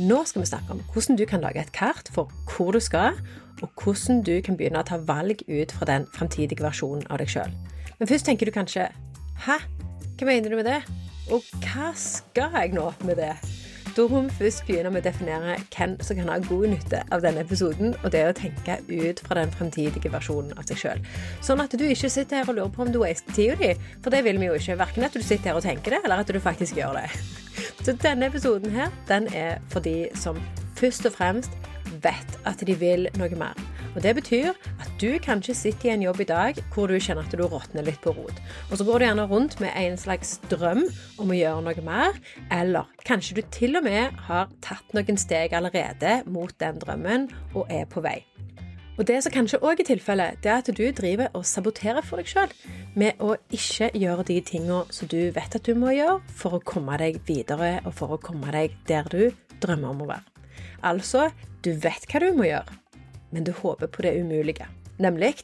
Nå skal vi snakke om hvordan du kan lage et kart for hvor du skal, og hvordan du kan begynne å ta valg ut fra den framtidige versjonen av deg sjøl. Men først tenker du kanskje Hæ? Hva mener du med det? Og hva skal jeg nå med det? Da må vi først begynne med å definere hvem som kan ha god nytte av denne episoden, og det er å tenke ut fra den fremtidige versjonen av seg sjøl. Sånn at du ikke sitter her og lurer på om du waster tida di, for det vil vi jo ikke. Verken at du sitter her og tenker det, eller at du faktisk gjør det. Så denne episoden her, den er for de som først og fremst vet at de vil noe mer. Og Det betyr at du kanskje sitter i en jobb i dag hvor du kjenner at du råtner litt på rot. Og så går du gjerne rundt med en slags drøm om å gjøre noe mer, eller kanskje du til og med har tatt noen steg allerede mot den drømmen og er på vei. Og Det som kanskje òg er tilfellet, det er at du driver og saboterer for deg sjøl med å ikke gjøre de tinga som du vet at du må gjøre for å komme deg videre og for å komme deg der du drømmer om å være. Altså, du vet hva du må gjøre, men du håper på det umulige. Nemlig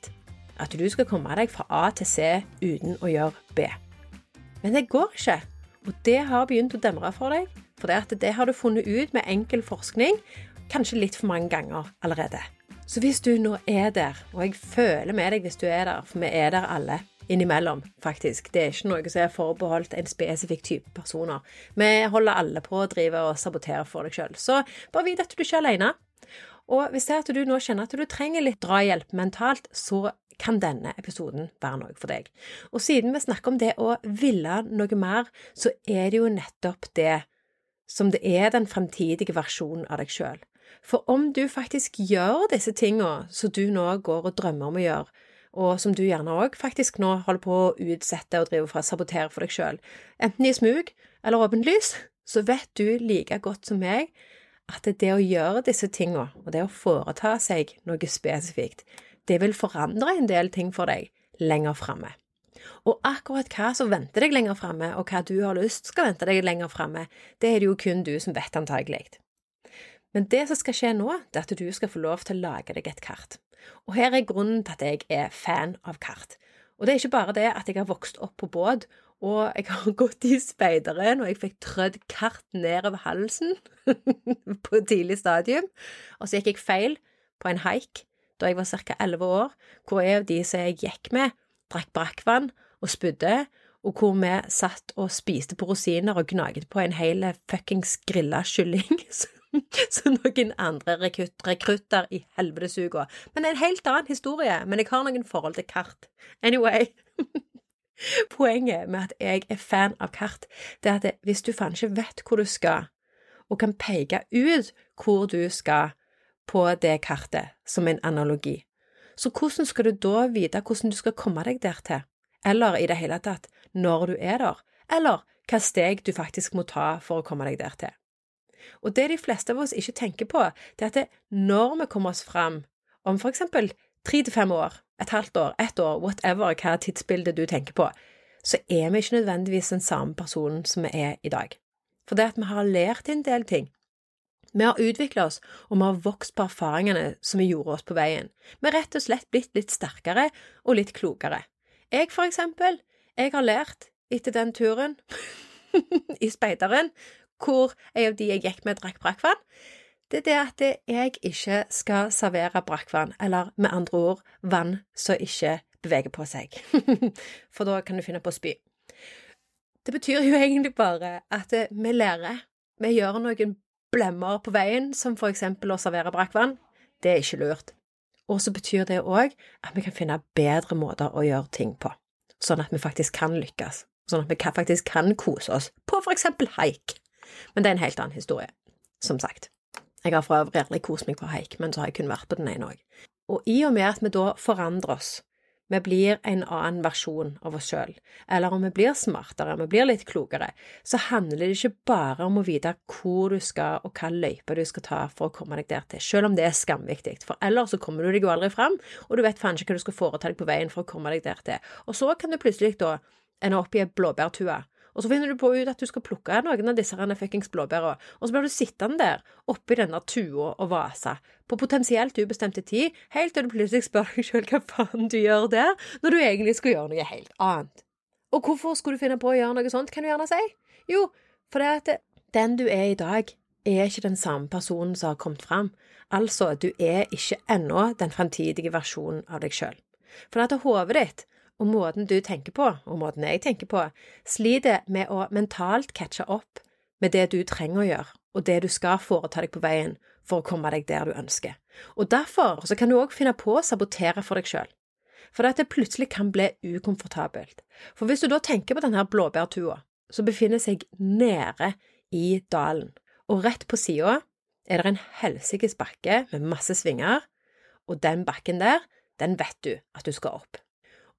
at du skal komme deg fra A til C uten å gjøre B. Men det går ikke, og det har begynt å demre for deg. For det, det har du funnet ut med enkel forskning, kanskje litt for mange ganger allerede. Så hvis du nå er der, og jeg føler med deg hvis du er der, for vi er der alle innimellom, faktisk. Det er ikke noe som er forbeholdt en spesifikk type personer. Vi holder alle på å drive og sabotere for deg sjøl. Så bare vit at du ikke er alene. Og hvis det er at du nå kjenner at du trenger litt drahjelp mentalt, så kan denne episoden være noe for deg. Og siden vi snakker om det å ville noe mer, så er det jo nettopp det som det er den fremtidige versjonen av deg sjøl. For om du faktisk gjør disse tinga som du nå går og drømmer om å gjøre, og som du gjerne òg faktisk nå holder på å utsette og drive for å sabotere for deg sjøl, enten i smug eller åpent lys, så vet du like godt som meg at det å gjøre disse tinga, og det å foreta seg noe spesifikt, det vil forandre en del ting for deg lenger framme. Og akkurat hva som venter deg lenger framme, og hva du har lyst skal vente deg lenger framme, det er det jo kun du som vet antagelig. Men det som skal skje nå, det er at du skal få lov til å lage deg et kart. Og her er grunnen til at jeg er fan av kart. Og det er ikke bare det at jeg har vokst opp på båt og jeg har gått i speideren, og jeg fikk trødd kart nedover halsen på tidlig stadium. Og så gikk jeg feil på en haik da jeg var ca. elleve år, hvor jeg av de som jeg gikk med, drakk brakkvann og spydde, og hvor vi satt og spiste på rosiner og gnaget på en hel fuckings grilla kylling som noen andre rekrutter i helvetesuga. Men en helt annen historie, men jeg har noen forhold til kart. Anyway. Poenget med at jeg er fan av kart, det er at hvis du faen ikke vet hvor du skal, og kan peke ut hvor du skal på det kartet, som en analogi, så hvordan skal du da vite hvordan du skal komme deg der til, eller i det hele tatt når du er der, eller hva steg du faktisk må ta for å komme deg dertil? Og det de fleste av oss ikke tenker på, det er at det, når vi kommer oss fram om for eksempel tre til fem år, et halvt år, ett år, whatever hva tidsbilde du tenker på, så er vi ikke nødvendigvis den samme personen som vi er i dag. For det at vi har lært en del ting. Vi har utvikla oss, og vi har vokst på erfaringene som vi gjorde oss på veien. Vi har rett og slett blitt litt sterkere og litt klokere. Jeg, for eksempel, jeg har lært etter den turen i speideren, hvor en av de jeg gikk med, drakk brakkvann, det er det at jeg ikke skal servere brakkvann, eller med andre ord vann som ikke beveger på seg, for da kan du finne på å spy. Det betyr jo egentlig bare at vi lærer, vi gjør noen blemmer på veien, som for eksempel å servere brakkvann. Det er ikke lurt. Og så betyr det òg at vi kan finne bedre måter å gjøre ting på, sånn at vi faktisk kan lykkes, sånn at vi faktisk kan kose oss på for eksempel haik. Men det er en helt annen historie, som sagt. Jeg har for øvrig aldri kost meg på haik, men så har jeg kun vært på den ene òg. Og i og med at vi da forandrer oss, vi blir en annen versjon av oss sjøl, eller om vi blir smartere, vi blir litt klokere, så handler det ikke bare om å vite hvor du skal og hva løype du skal ta for å komme deg der til, selv om det er skamviktig, for ellers så kommer du deg jo aldri fram, og du vet faen ikke hva du skal foreta deg på veien for å komme deg der til. Og så kan du plutselig da ende opp i ei blåbærtue og så finner du på ut at du skal plukke noen av disse fuckings blåbæra, og så blir du sittende der oppi denne tua og vase på potensielt ubestemte tid, helt til du plutselig spør deg sjøl hva faen du gjør der, når du egentlig skal gjøre noe helt annet. Og hvorfor skulle du finne på å gjøre noe sånt, kan du gjerne si? Jo, for det er at den du er i dag, er ikke den samme personen som har kommet fram. Altså, du er ikke ennå den fremtidige versjonen av deg sjøl. For at hodet ditt og måten du tenker på, og måten jeg tenker på, sliter med å mentalt catche opp med det du trenger å gjøre, og det du skal foreta deg på veien for å komme deg der du ønsker. Og derfor så kan du òg finne på å sabotere for deg sjøl. For at det plutselig kan bli ukomfortabelt. For hvis du da tenker på denne blåbærtua, som befinner seg nede i dalen, og rett på sida er det en helsikes bakke med masse svinger, og den bakken der, den vet du at du skal opp.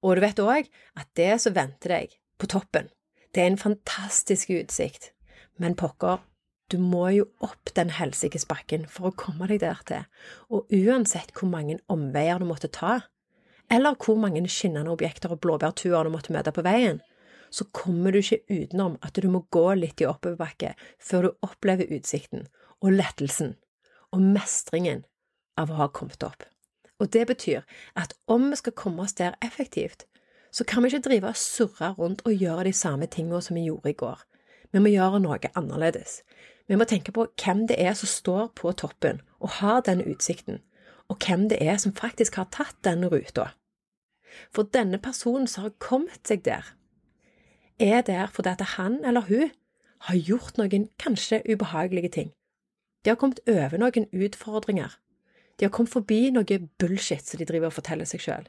Og du vet òg at det som venter deg på toppen, det er en fantastisk utsikt, men pokker, du må jo opp den helsikes bakken for å komme deg der til, og uansett hvor mange omveier du måtte ta, eller hvor mange skinnende objekter og blåbærtuer du måtte møte på veien, så kommer du ikke utenom at du må gå litt i oppoverbakke før du opplever utsikten og lettelsen og mestringen av å ha kommet opp. Og det betyr at om vi skal komme oss der effektivt, så kan vi ikke drive og surre rundt og gjøre de samme tingene som vi gjorde i går. Vi må gjøre noe annerledes. Vi må tenke på hvem det er som står på toppen og har den utsikten, og hvem det er som faktisk har tatt den ruta. For denne personen som har kommet seg der, er der fordi at han eller hun har gjort noen kanskje ubehagelige ting. De har kommet over noen utfordringer. De har kommet forbi noe bullshit som de driver og forteller seg sjøl.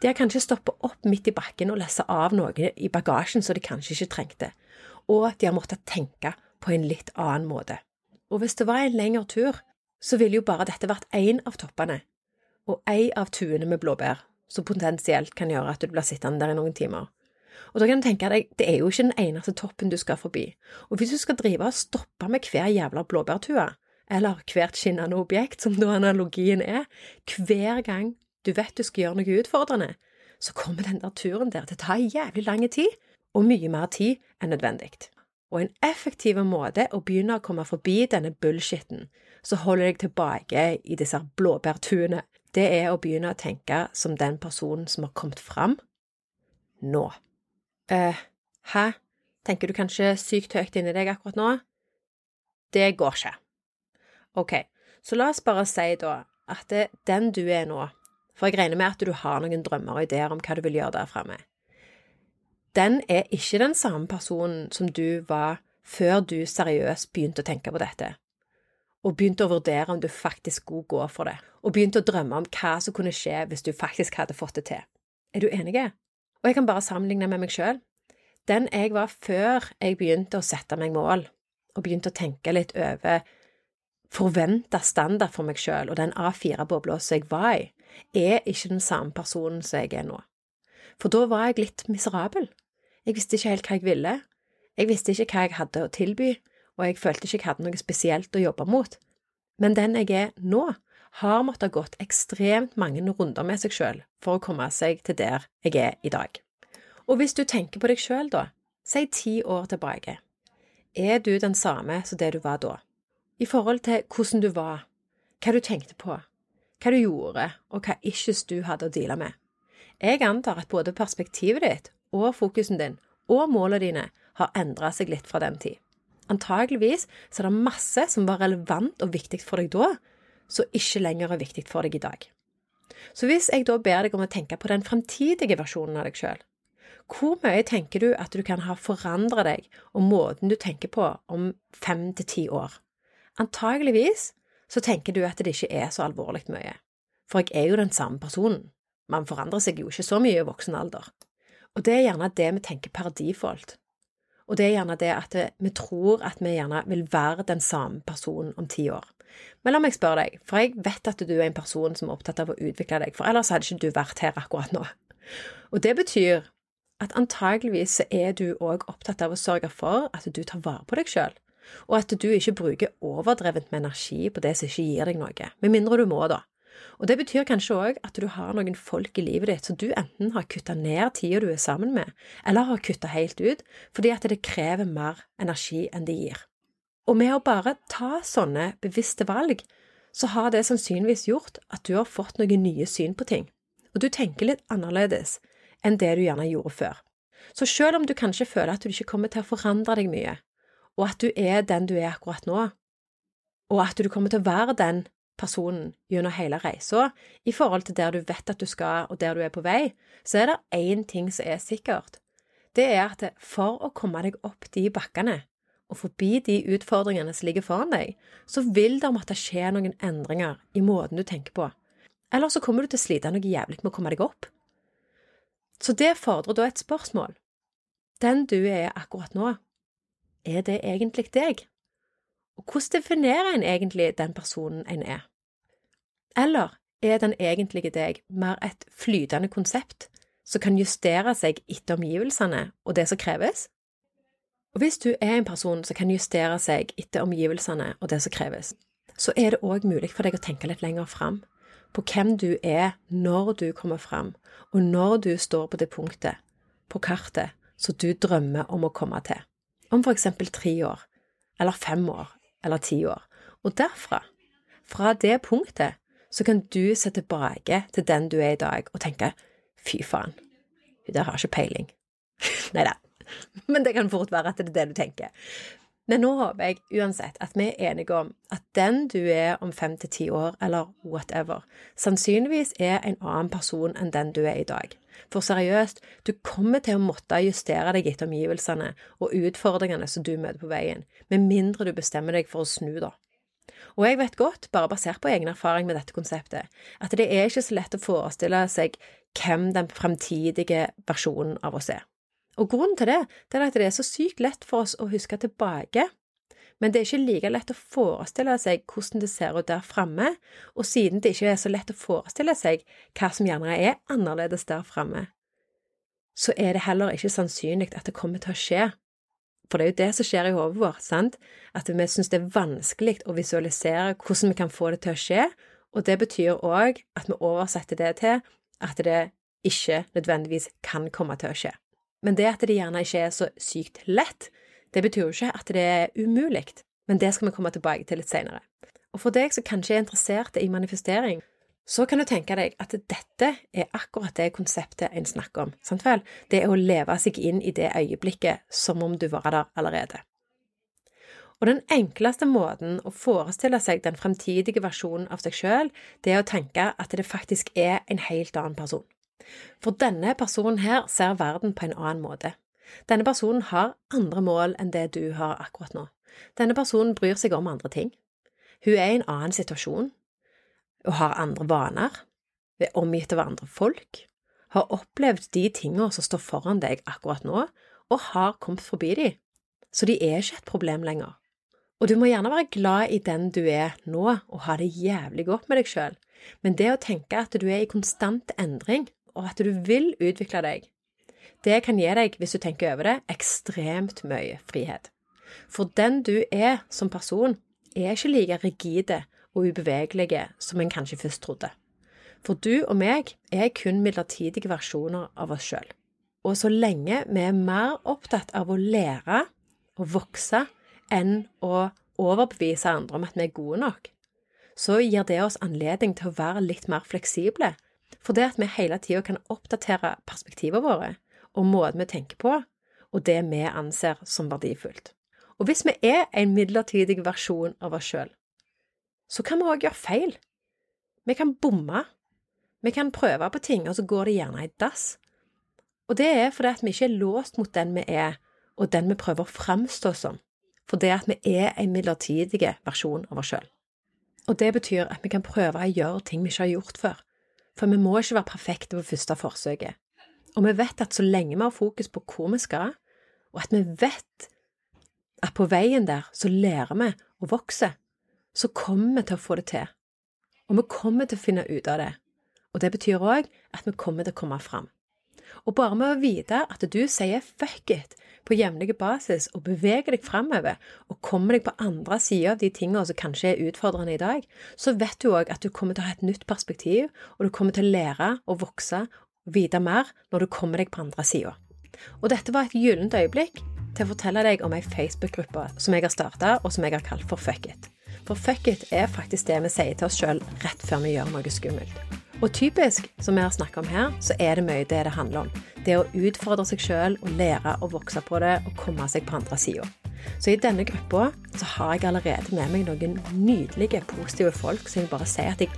De har kanskje stoppet opp midt i bakken og lessa av noe i bagasjen som de kanskje ikke trengte, og de har måttet tenke på en litt annen måte. Og hvis det var en lengre tur, så ville jo bare dette vært én av toppene, og ei av tuene med blåbær, som potensielt kan gjøre at du blir sittende der i noen timer. Og da kan du tenke deg, det er jo ikke den eneste toppen du skal forbi, og hvis du skal drive og stoppe med hver jævla blåbærtue, eller hvert skinnende objekt, som da analogien er, hver gang du vet du skal gjøre noe utfordrende, så kommer den der turen der til å ta jævlig lang tid, og mye mer tid enn nødvendig. Og en effektiv måte å begynne å komme forbi denne bullshitten så holder deg tilbake i disse blåbærtuene, det er å begynne å tenke som den personen som har kommet fram nå. Eh, hæ? Tenker du kanskje sykt høyt inni deg akkurat nå? Det går ikke. Ok, så la oss bare si da at det den du er nå, for jeg regner med at du har noen drømmer og ideer om hva du vil gjøre der framme, den er ikke den samme personen som du var før du seriøst begynte å tenke på dette, og begynte å vurdere om du faktisk skulle gå for det, og begynte å drømme om hva som kunne skje hvis du faktisk hadde fått det til. Er du enig? Og jeg kan bare sammenligne med meg sjøl. Den jeg var før jeg begynte å sette meg mål, og begynte å tenke litt over forventa standard for meg sjøl og den A4-bobla som jeg var i, er ikke den samme personen som jeg er nå. For da var jeg litt miserabel. Jeg visste ikke helt hva jeg ville. Jeg visste ikke hva jeg hadde å tilby, og jeg følte ikke jeg hadde noe spesielt å jobbe mot. Men den jeg er nå, har måttet gått ekstremt mange runder med seg sjøl for å komme seg til der jeg er i dag. Og hvis du tenker på deg sjøl, da, si ti år tilbake, er du den samme som det du var da? I forhold til hvordan du var, hva du tenkte på, hva du gjorde, og hva issues du hadde å deale med. Jeg antar at både perspektivet ditt og fokusen din og målene dine har endra seg litt fra den tid. Antageligvis så er det masse som var relevant og viktig for deg da, som ikke lenger er viktig for deg i dag. Så hvis jeg da ber deg om å tenke på den fremtidige versjonen av deg sjøl, hvor mye tenker du at du kan ha forandra deg og måten du tenker på om fem til ti år? Antageligvis så tenker du at det ikke er så alvorlig mye, for jeg er jo den samme personen. Man forandrer seg jo ikke så mye i voksen alder. Og det er gjerne det vi tenker default. Og det er gjerne det at vi tror at vi gjerne vil være den samme personen om ti år. Men la meg spørre deg, for jeg vet at du er en person som er opptatt av å utvikle deg, for ellers hadde ikke du vært her akkurat nå. Og det betyr at antageligvis er du òg opptatt av å sørge for at du tar vare på deg sjøl, og at du ikke bruker overdrevent med energi på det som ikke gir deg noe, med mindre du må, da. Og det betyr kanskje òg at du har noen folk i livet ditt som du enten har kutta ned tida du er sammen med, eller har kutta helt ut, fordi at det krever mer energi enn det gir. Og med å bare ta sånne bevisste valg, så har det sannsynligvis gjort at du har fått noen nye syn på ting, og du tenker litt annerledes enn det du gjerne gjorde før. Så selv om du kanskje føler at du ikke kommer til å forandre deg mye, og at du er den du er akkurat nå, og at du kommer til å være den personen gjennom hele reisa i forhold til der du vet at du skal, og der du er på vei, så er det én ting som er sikkert. Det er at for å komme deg opp de bakkene og forbi de utfordringene som ligger foran deg, så vil det måtte skje noen endringer i måten du tenker på. Eller så kommer du til å slite noe jævlig med å komme deg opp. Så det fordrer da et spørsmål. Den du er akkurat nå, er det egentlig deg? Og hvordan definerer en egentlig den personen en er? Eller er den egentlige deg mer et flytende konsept som kan justere seg etter omgivelsene og det som kreves? Og hvis du er en person som kan justere seg etter omgivelsene og det som kreves, så er det òg mulig for deg å tenke litt lenger fram på hvem du er når du kommer fram, og når du står på det punktet på kartet som du drømmer om å komme til, om for eksempel tre år, eller fem år, eller ti år. Og derfra, fra det punktet, så kan du se tilbake til den du er i dag, og tenke fy faen, hun der har ikke peiling. Nei da, men det kan fort være at det er det du tenker. Men nå håper jeg uansett at vi er enige om at den du er om fem til ti år, eller whatever, sannsynligvis er en annen person enn den du er i dag. For seriøst, du kommer til å måtte justere deg etter omgivelsene og utfordringene som du møter på veien, med mindre du bestemmer deg for å snu, da. Og jeg vet godt, bare basert på egen erfaring med dette konseptet, at det er ikke så lett å forestille seg hvem den fremtidige versjonen av oss er. Og grunnen til det, det er at det er så sykt lett for oss å huske tilbake, men det er ikke like lett å forestille seg hvordan det ser ut der framme, og siden det ikke er så lett å forestille seg hva som gjerne er annerledes der framme, så er det heller ikke sannsynlig at det kommer til å skje. For det er jo det som skjer i hodet vårt, sant? At vi syns det er vanskelig å visualisere hvordan vi kan få det til å skje, og det betyr òg at vi oversetter det til at det ikke nødvendigvis kan komme til å skje. Men det at det gjerne ikke er så sykt lett, det betyr jo ikke at det er umulig, men det skal vi komme tilbake til litt senere. Og for deg som kanskje er interessert i manifestering, så kan du tenke deg at dette er akkurat det konseptet en snakker om, sant vel? Det er å leve seg inn i det øyeblikket som om du var der allerede. Og den enkleste måten å forestille seg den fremtidige versjonen av seg sjøl, det er å tenke at det faktisk er en helt annen person. For denne personen her ser verden på en annen måte. Denne personen har andre mål enn det du har akkurat nå. Denne personen bryr seg om andre ting. Hun er i en annen situasjon, og har andre vaner, er omgitt av andre folk, har opplevd de tingene som står foran deg akkurat nå, og har kommet forbi de. Så de er ikke et problem lenger. Og du må gjerne være glad i den du er nå, og ha det jævlig godt med deg sjøl, men det å tenke at du er i konstant endring, og at du vil utvikle deg, det kan gi deg, hvis du tenker over det, ekstremt mye frihet. For den du er som person, er ikke like rigide og ubevegelige som en kanskje først trodde. For du og meg er kun midlertidige versjoner av oss sjøl. Og så lenge vi er mer opptatt av å lære og vokse enn å overbevise andre om at vi er gode nok, så gir det oss anledning til å være litt mer fleksible for det at vi hele tida kan oppdatere perspektivene våre og måten vi tenker på, og det vi anser som verdifullt. Og hvis vi er en midlertidig versjon av oss sjøl, så kan vi òg gjøre feil. Vi kan bomme. Vi kan prøve på ting, og så går det gjerne i dass. Og det er fordi at vi ikke er låst mot den vi er, og den vi prøver å framstå som. For det at vi er en midlertidig versjon av oss sjøl. Og det betyr at vi kan prøve å gjøre ting vi ikke har gjort før. For vi må ikke være perfekte på første forsøket. Og vi vet at så lenge vi har fokus på hvor vi skal, og at vi vet at på veien der så lærer vi å vokse, så kommer vi til å få det til. Og vi kommer til å finne ut av det. Og det betyr òg at vi kommer til å komme fram. Og bare med å vite at du sier fuck it på jevnlig basis og beveger deg framover og kommer deg på andre sida av de tingene som kanskje er utfordrende i dag, så vet du òg at du kommer til å ha et nytt perspektiv, og du kommer til å lære og vokse og vite mer når du kommer deg på andre sida. Og dette var et gyllent øyeblikk til å fortelle deg om ei Facebook-gruppe som jeg har starta, og som jeg har kalt for Fuck it. For fuck it er faktisk det vi sier til oss sjøl rett før vi gjør noe skummelt. Og typisk, som vi har snakka om her, så er det mye det det handler om. Det å utfordre seg sjøl og lære å vokse på det og komme seg på andre sida. Så i denne gruppa så har jeg allerede med meg noen nydelige, positive folk som jeg bare sier at jeg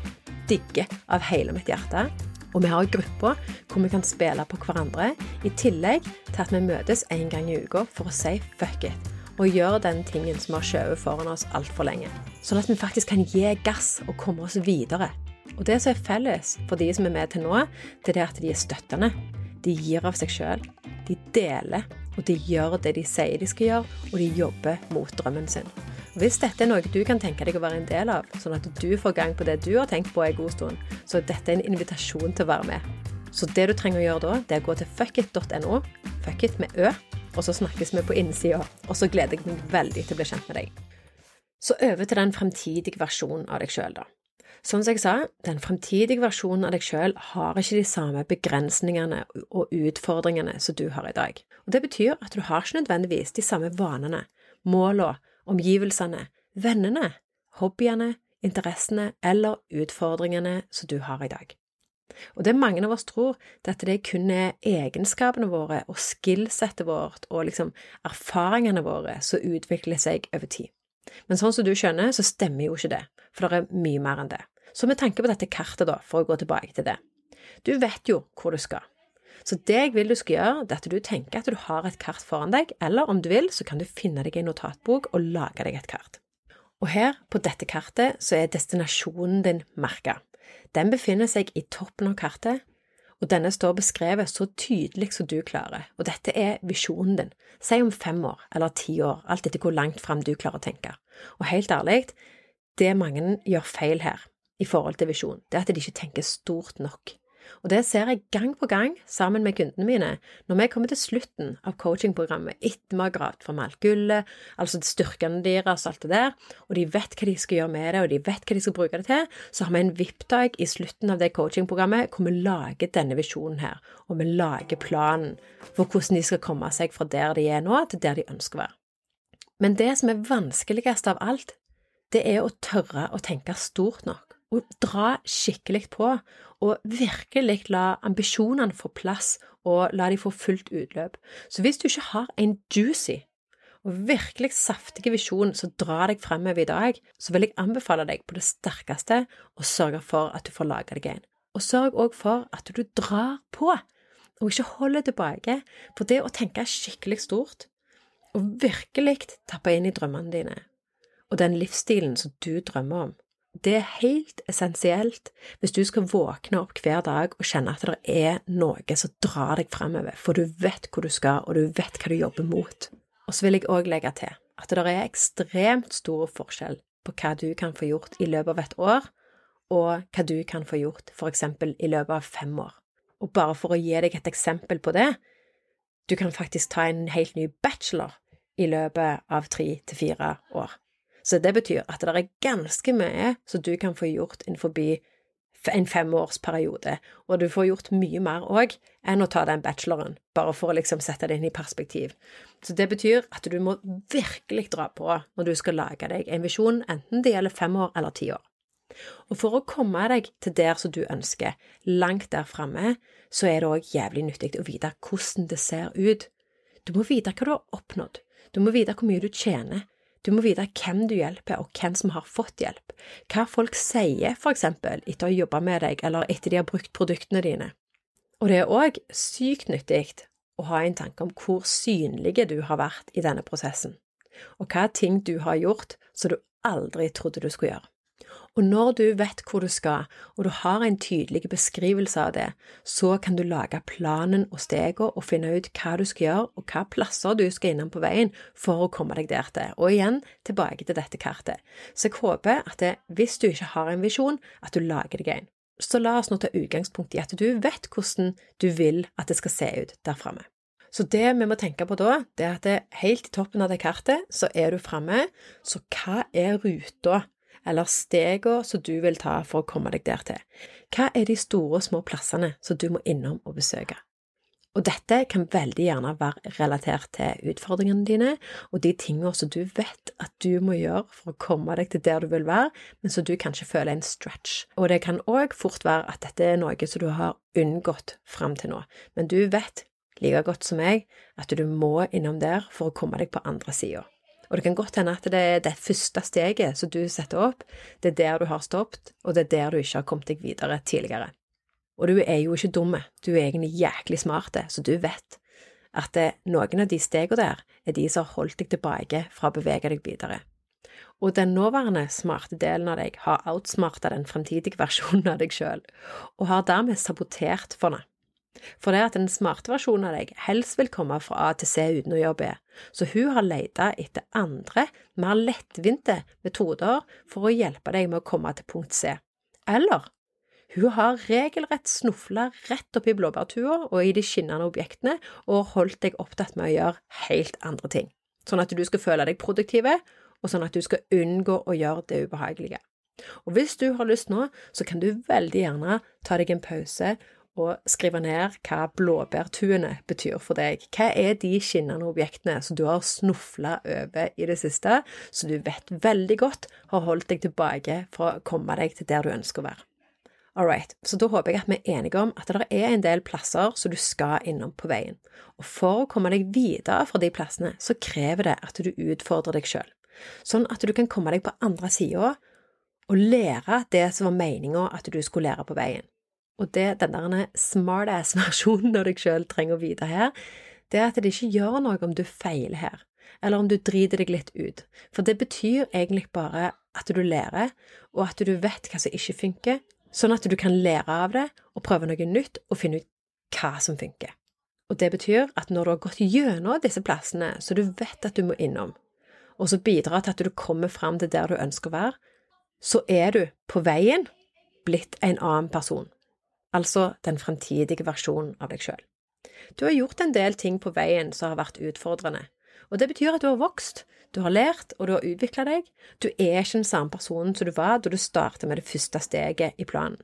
digger av hele mitt hjerte. Og vi har grupper hvor vi kan spille på hverandre, i tillegg til at vi møtes en gang i uka for å si fuck it og gjøre den tingen som har skjøvet foran oss altfor lenge. Sånn at vi faktisk kan gi gass og komme oss videre. Og det som er felles for de som er med til nå, det er at de er støttende. De gir av seg sjøl. De deler, og de gjør det de sier de skal gjøre, og de jobber mot drømmen sin. Hvis dette er noe du kan tenke deg å være en del av, sånn at du får gang på det du har tenkt på en god stund, så er dette en invitasjon til å være med. Så det du trenger å gjøre da, det er å gå til fuckit.no, fuckit med ø, og så snakkes vi på innsida. Og så gleder jeg meg veldig til å bli kjent med deg. Så over til den fremtidige versjonen av deg sjøl, da. Som jeg sa, den fremtidige versjonen av deg sjøl har ikke de samme begrensningene og utfordringene som du har i dag. Og Det betyr at du har ikke nødvendigvis de samme vanene, målene, omgivelsene, vennene, hobbyene, interessene eller utfordringene som du har i dag. Og det mange av oss tror, det at det kun er egenskapene våre og skillsettet vårt og liksom erfaringene våre som utvikler seg over tid. Men sånn som du skjønner, så stemmer jo ikke det, for det er mye mer enn det. Så med tanke på dette kartet, da, for å gå tilbake til det. Du vet jo hvor du skal. Så det jeg vil du skal gjøre, det er at du tenker at du har et kart foran deg, eller om du vil, så kan du finne deg en notatbok og lage deg et kart. Og her, på dette kartet, så er destinasjonen din merka. Den befinner seg i toppen av kartet, og denne står beskrevet så tydelig som du klarer, og dette er visjonen din, si om fem år eller ti år, alt etter hvor langt fram du klarer å tenke. Og helt ærlig, det mange gjør feil her i forhold til visjon, det er at de ikke tenker stort nok. Og det ser jeg gang på gang sammen med kundene mine når vi kommer til slutten av coachingprogrammet etter vi har gravd fram alt gullet, altså styrkene deres og alt det der, og de vet hva de skal gjøre med det, og de vet hva de skal bruke det til, så har vi en VIP-dag i slutten av det coachingprogrammet hvor vi lager denne visjonen her, og vi lager planen for hvordan de skal komme seg fra der de er nå, til der de ønsker å være. Men det som er vanskeligst av alt, det er å tørre å tenke stort nok og dra skikkelig på, og virkelig la ambisjonene få plass, og la de få fullt utløp. Så hvis du ikke har en juicy og virkelig saftige visjon som drar deg fremover i dag, så vil jeg anbefale deg på det sterkeste å sørge for at du får laga deg en. Og sørg òg for at du drar på, og ikke holder tilbake, for det å tenke skikkelig stort, og virkelig tappe inn i drømmene dine, og den livsstilen som du drømmer om, det er helt essensielt hvis du skal våkne opp hver dag og kjenne at det er noe som drar deg fremover, for du vet hvor du skal, og du vet hva du jobber mot. Og så vil jeg òg legge til at det er ekstremt stor forskjell på hva du kan få gjort i løpet av et år, og hva du kan få gjort eksempel i løpet av fem år. Og bare for å gi deg et eksempel på det, du kan faktisk ta en helt ny bachelor i løpet av tre til fire år. Så det betyr at det er ganske mye som du kan få gjort innenfor en femårsperiode, og du får gjort mye mer òg enn å ta den bacheloren, bare for å liksom sette det inn i perspektiv. Så det betyr at du må virkelig dra på når du skal lage deg en visjon, enten det gjelder fem år eller ti år. Og for å komme deg til der som du ønsker, langt der framme, så er det òg jævlig nyttig å vite hvordan det ser ut. Du må vite hva du har oppnådd, du må vite hvor mye du tjener, du må vite hvem du hjelper, og hvem som har fått hjelp, hva folk sier, for eksempel, etter å ha jobba med deg, eller etter de har brukt produktene dine. Og det er òg sykt nyttig å ha en tanke om hvor synlige du har vært i denne prosessen, og hva ting du har gjort som du aldri trodde du skulle gjøre. Og når du vet hvor du skal, og du har en tydelig beskrivelse av det, så kan du lage planen og stegene og finne ut hva du skal gjøre, og hva plasser du skal innom på veien for å komme deg der til. Og igjen tilbake til dette kartet. Så jeg håper at det, hvis du ikke har en visjon, at du lager deg en. Så la oss nå ta utgangspunkt i at du vet hvordan du vil at det skal se ut der framme. Så det vi må tenke på da, det er at det, helt i toppen av det kartet så er du framme, så hva er ruta eller stegene som du vil ta for å komme deg der til? Hva er de store og små plassene som du må innom og besøke? Og dette kan veldig gjerne være relatert til utfordringene dine og de tingene som du vet at du må gjøre for å komme deg til der du vil være, men som du kanskje føler en stretch. Og det kan òg fort være at dette er noe som du har unngått fram til nå, men du vet like godt som meg at du må innom der for å komme deg på andre sida. Og det kan godt hende at det er det første steget som du setter opp, det er der du har stoppet, og det er der du ikke har kommet deg videre tidligere. Og du er jo ikke dumme, du er egentlig jæklig smarte, så du vet at det, noen av de stegene der er de som har holdt deg tilbake fra å bevege deg videre. Og den nåværende smarte delen av deg har outsmarta den fremtidige versjonen av deg sjøl, og har dermed sabotert for det. For det at den smarte versjonen av deg helst vil komme fra A til C uten å gjøre B, så hun har leita etter andre, mer lettvinte metoder for å hjelpe deg med å komme til punkt C. Eller hun har regelrett snufla rett opp i blåbærtua og i de skinnende objektene og holdt deg opptatt med å gjøre helt andre ting, sånn at du skal føle deg produktive, og sånn at du skal unngå å gjøre det ubehagelige. Og hvis du har lyst nå, så kan du veldig gjerne ta deg en pause og skrive ned hva blåbærtuene betyr for deg. Hva er de skinnende objektene som du har snufla over i det siste, som du vet veldig godt har holdt deg tilbake fra å komme deg til der du ønsker å være? All right, så da håper jeg at vi er enige om at det er en del plasser som du skal innom på veien. Og for å komme deg videre fra de plassene, så krever det at du utfordrer deg sjøl, sånn at du kan komme deg på andre sida og lære det som var meninga at du skulle lære på veien. Og det den der smartass-versjonen av deg sjøl trenger å vite her, det er at det ikke gjør noe om du feiler her, eller om du driter deg litt ut, for det betyr egentlig bare at du lærer, og at du vet hva som ikke funker, sånn at du kan lære av det og prøve noe nytt og finne ut hva som funker. Og det betyr at når du har gått gjennom disse plassene så du vet at du må innom, og så bidrar til at du kommer fram til der du ønsker å være, så er du på veien blitt en annen person altså den fremtidige versjonen av deg sjøl. Du har gjort en del ting på veien som har vært utfordrende, og det betyr at du har vokst, du har lært, og du har utvikla deg. Du er ikke den samme personen som du var da du startet med det første steget i planen.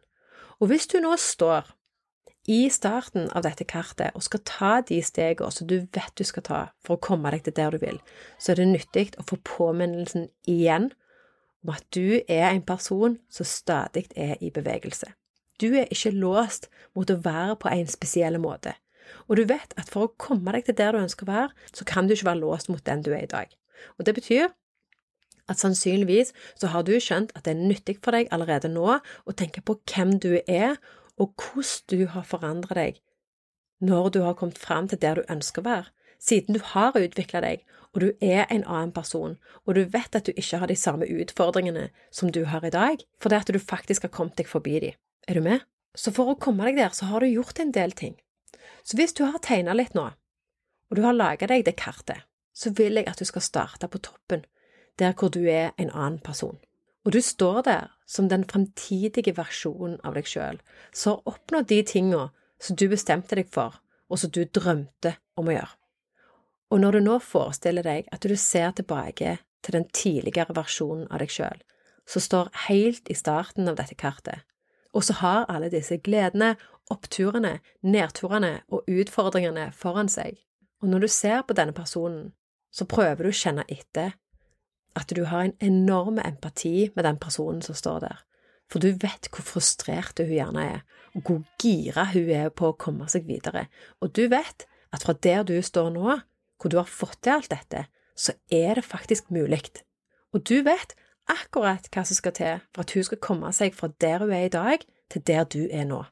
Og hvis du nå står i starten av dette kartet og skal ta de stegene som du vet du skal ta for å komme deg til der du vil, så er det nyttig å få påminnelsen igjen om at du er en person som stadig er i bevegelse. Du er ikke låst mot å være på en spesiell måte. Og du vet at for å komme deg til der du ønsker å være, så kan du ikke være låst mot den du er i dag. Og det betyr at sannsynligvis så har du skjønt at det er nyttig for deg allerede nå å tenke på hvem du er, og hvordan du har forandret deg når du har kommet fram til der du ønsker å være. Siden du har utvikla deg, og du er en annen person, og du vet at du ikke har de samme utfordringene som du har i dag, fordi at du faktisk har kommet deg forbi dem. Er du med? Så for å komme deg der, så har du gjort en del ting. Så hvis du har tegna litt nå, og du har laga deg det kartet, så vil jeg at du skal starte på toppen, der hvor du er en annen person. Og du står der som den fremtidige versjonen av deg sjøl, som har oppnådd de tinga som du bestemte deg for, og som du drømte om å gjøre. Og når du nå forestiller deg at du ser tilbake til den tidligere versjonen av deg sjøl, som står helt i starten av dette kartet, og så har alle disse gledene, oppturene, nedturene og utfordringene foran seg. Og når du ser på denne personen, så prøver du å kjenne etter at du har en enorm empati med den personen som står der. For du vet hvor frustrert hun gjerne er, og hvor gira hun er på å komme seg videre. Og du vet at fra der du står nå, hvor du har fått til alt dette, så er det faktisk mulig. Og du vet akkurat hva som skal til for at hun skal komme seg fra der hun er i dag, til der du er nå.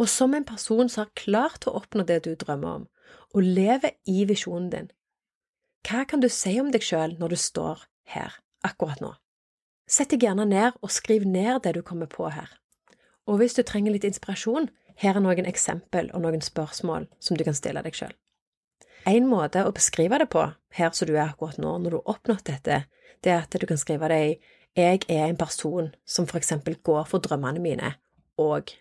Og som en person som har klart å oppnå det du drømmer om, og lever i visjonen din, hva kan du si om deg sjøl når du står her akkurat nå? Sett deg gjerne ned og skriv ned det du kommer på her. Og hvis du trenger litt inspirasjon, her er noen eksempel og noen spørsmål som du kan stille deg sjøl. En måte å beskrive det på, her som du er akkurat nå, når du har oppnådd dette, det er at du kan skrive det i Jeg er en person som for eksempel går for drømmene mine, og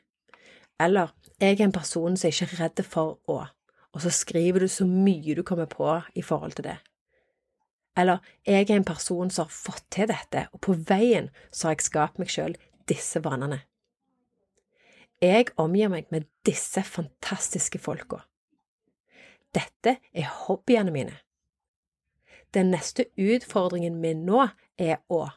Eller Jeg er en person som ikke er redd for å Og så skriver du så mye du kommer på i forhold til det. Eller Jeg er en person som har fått til dette, og på veien så har jeg skapt meg sjøl disse vanene. Jeg omgir meg med disse fantastiske folka. Dette er hobbyene mine. Den neste utfordringen min nå er å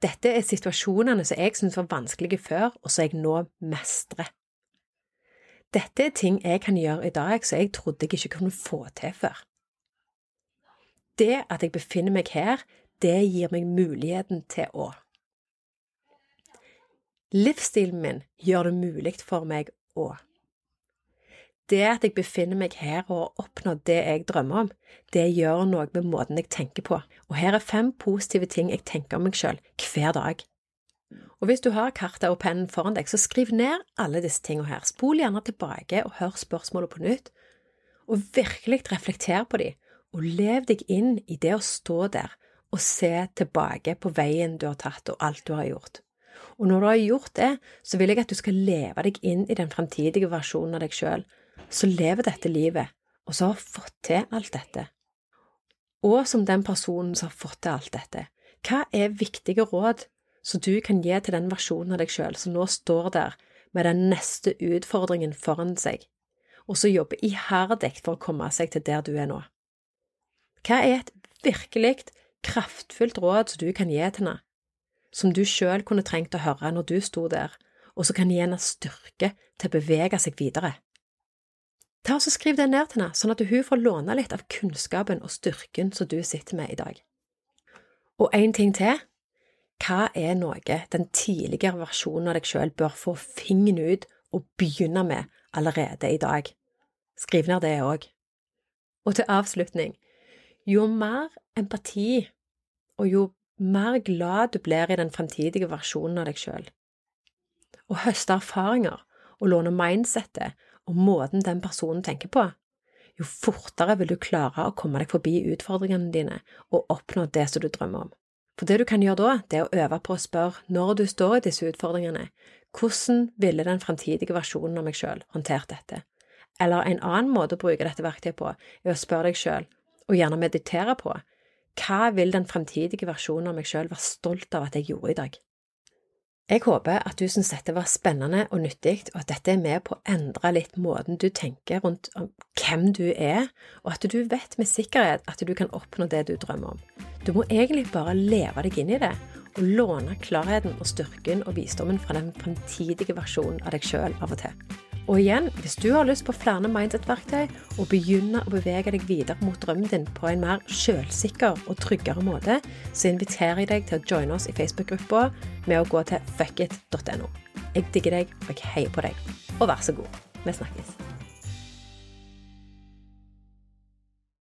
Dette er situasjonene som jeg syntes var vanskelige før, og som jeg nå mestrer. Dette er ting jeg kan gjøre i dag som jeg trodde jeg ikke kunne få til før. det at jeg befinner meg her, det gir meg muligheten til å Livsstilen min gjør det mulig for meg å Det at jeg befinner meg her og har oppnådd det jeg drømmer om, det gjør noe med måten jeg tenker på, og her er fem positive ting jeg tenker om meg selv hver dag. Og hvis du har kartet og pennen foran deg, så skriv ned alle disse tingene her. Spol gjerne tilbake og hør spørsmålet på nytt, og virkelig reflekter på dem, og lev deg inn i det å stå der og se tilbake på veien du har tatt og alt du har gjort. Og når du har gjort det, så vil jeg at du skal leve deg inn i den fremtidige versjonen av deg sjøl, som lever dette livet, og som har fått til alt dette. Og som den personen som har fått til alt dette, hva er viktige råd som du kan gi til den versjonen av deg sjøl som nå står der med den neste utfordringen foran seg, og som jobber iherdig for å komme seg til der du er nå? Hva er et virkelig kraftfullt råd som du kan gi til henne, som du sjøl kunne trengt å høre når du sto der, og som kan gi henne styrke til å bevege seg videre? Ta og Skriv det ned til henne, sånn at hun får låne litt av kunnskapen og styrken som du sitter med i dag. Og en ting til, hva er noe den tidligere versjonen av deg sjøl bør få fingeren ut og begynne med allerede i dag? Skriv ned det òg. Og til avslutning, jo mer empati og jo mer glad du blir i den fremtidige versjonen av deg sjøl, og høste erfaringer og låne mindsettet og måten den personen tenker på, jo fortere vil du klare å komme deg forbi utfordringene dine og oppnå det som du drømmer om. For det du kan gjøre da, det er å øve på å spørre når du står i disse utfordringene, hvordan ville den fremtidige versjonen av meg selv håndtert dette? Eller en annen måte å bruke dette verktøyet på, er å spørre deg selv, og gjerne meditere på, hva vil den fremtidige versjonen av meg selv være stolt av at jeg gjorde i dag? Jeg håper at du syns dette var spennende og nyttig, og at dette er med på å endre litt måten du tenker rundt hvem du er, og at du vet med sikkerhet at du kan oppnå det du drømmer om. Du må egentlig bare leve deg inn i det, og låne klarheten og styrken og visdommen fra den fremtidige versjonen av deg sjøl av og til. Og igjen, hvis du har lyst på flere mindset-verktøy og begynner å bevege deg videre mot drømmen din på en mer selvsikker og tryggere måte, så inviterer jeg deg til å joine oss i Facebook-gruppa med å gå til fuckit.no. Jeg digger deg, og jeg heier på deg. Og vær så god, vi snakkes.